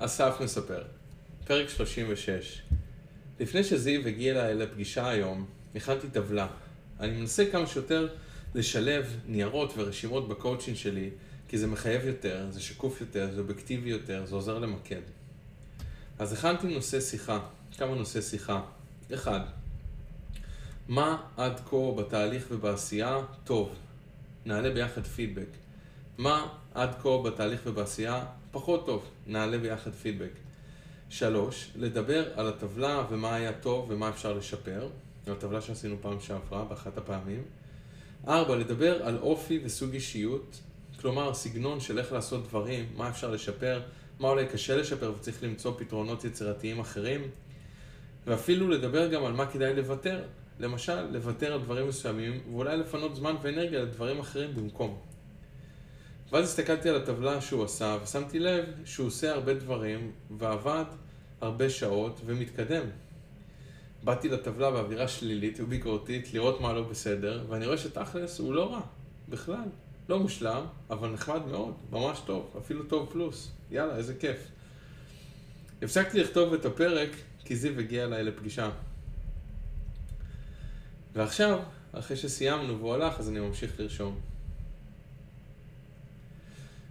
אסף מספר, פרק 36. לפני שזיו הגיע אליי לפגישה היום, הכנתי טבלה. אני מנסה כמה שיותר לשלב ניירות ורשימות בקואוצ'ין שלי, כי זה מחייב יותר, זה שקוף יותר, זה אובייקטיבי יותר, זה עוזר למקד. אז הכנתי נושא שיחה, כמה נושאי שיחה. אחד, מה עד כה בתהליך ובעשייה טוב? נעלה ביחד פידבק. מה עד כה בתהליך ובעשייה פחות טוב? נעלה ביחד פידבק. שלוש, לדבר על הטבלה ומה היה טוב ומה אפשר לשפר. זו הטבלה שעשינו פעם שעברה, באחת הפעמים. ארבע, לדבר על אופי וסוג אישיות, כלומר סגנון של איך לעשות דברים, מה אפשר לשפר, מה אולי קשה לשפר וצריך למצוא פתרונות יצירתיים אחרים. ואפילו לדבר גם על מה כדאי לוותר. למשל, לוותר על דברים מסוימים, ואולי לפנות זמן ואנרגיה לדברים אחרים במקום. ואז הסתכלתי על הטבלה שהוא עשה, ושמתי לב שהוא עושה הרבה דברים, ועבד הרבה שעות, ומתקדם. באתי לטבלה באווירה שלילית וביקורתית, לראות מה לא בסדר, ואני רואה שתכלס הוא לא רע, בכלל. לא מושלם, אבל נחמד מאוד, ממש טוב, אפילו טוב פלוס. יאללה, איזה כיף. הפסקתי לכתוב את הפרק, כי זיו הגיע אליי לפגישה. ועכשיו, אחרי שסיימנו והוא הלך, אז אני ממשיך לרשום.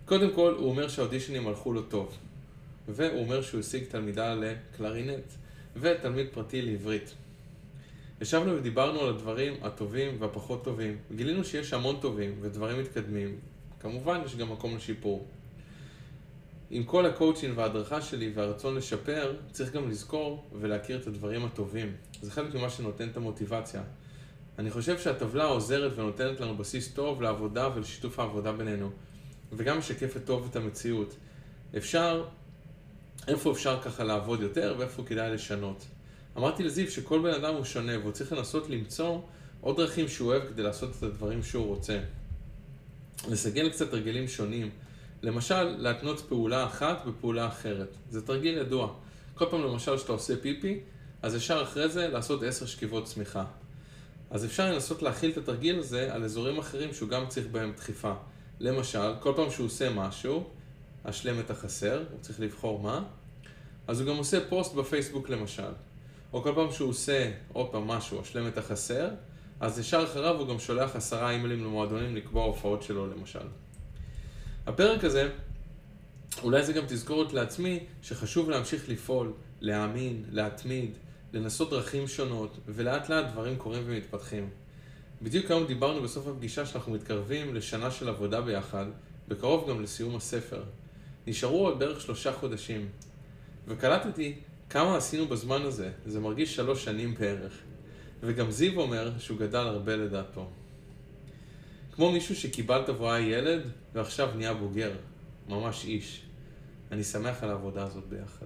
קודם כל, הוא אומר שהאודישנים הלכו לו טוב. והוא אומר שהוא השיג תלמידה לקלרינט, ותלמיד פרטי לעברית. ישבנו ודיברנו על הדברים הטובים והפחות טובים, וגילינו שיש המון טובים ודברים מתקדמים. כמובן, יש גם מקום לשיפור. עם כל הקואוצ'ין וההדרכה שלי והרצון לשפר, צריך גם לזכור ולהכיר את הדברים הטובים. זה חלק ממה שנותן את המוטיבציה. אני חושב שהטבלה עוזרת ונותנת לנו בסיס טוב לעבודה ולשיתוף העבודה בינינו, וגם משקפת טוב את המציאות. אפשר, איפה אפשר ככה לעבוד יותר ואיפה כדאי לשנות. אמרתי לזיו שכל בן אדם הוא שונה והוא צריך לנסות למצוא עוד דרכים שהוא אוהב כדי לעשות את הדברים שהוא רוצה. לסגל קצת הרגלים שונים. למשל, להתנות פעולה אחת בפעולה אחרת. זה תרגיל ידוע. כל פעם למשל שאתה עושה פיפי, אז ישר אחרי זה לעשות עשר שכיבות צמיחה. אז אפשר לנסות להכיל את התרגיל הזה על אזורים אחרים שהוא גם צריך בהם דחיפה. למשל, כל פעם שהוא עושה משהו, השלם את החסר, הוא צריך לבחור מה, אז הוא גם עושה פוסט בפייסבוק למשל. או כל פעם שהוא עושה עוד פעם משהו, השלם את החסר, אז ישר אחריו הוא גם שולח עשרה אימיילים למועדונים לקבוע הופעות שלו למשל. הפרק הזה, אולי זה גם תזכורת לעצמי שחשוב להמשיך לפעול, להאמין, להתמיד, לנסות דרכים שונות, ולאט לאט דברים קורים ומתפתחים. בדיוק היום דיברנו בסוף הפגישה שאנחנו מתקרבים לשנה של עבודה ביחד, בקרוב גם לסיום הספר. נשארו עוד בערך שלושה חודשים, וקלטתי כמה עשינו בזמן הזה, זה מרגיש שלוש שנים בערך. וגם זיו אומר שהוא גדל הרבה לדעתו. כמו מישהו שקיבלת והוא ילד, ועכשיו נהיה בוגר. ממש איש. אני שמח על העבודה הזאת ביחד.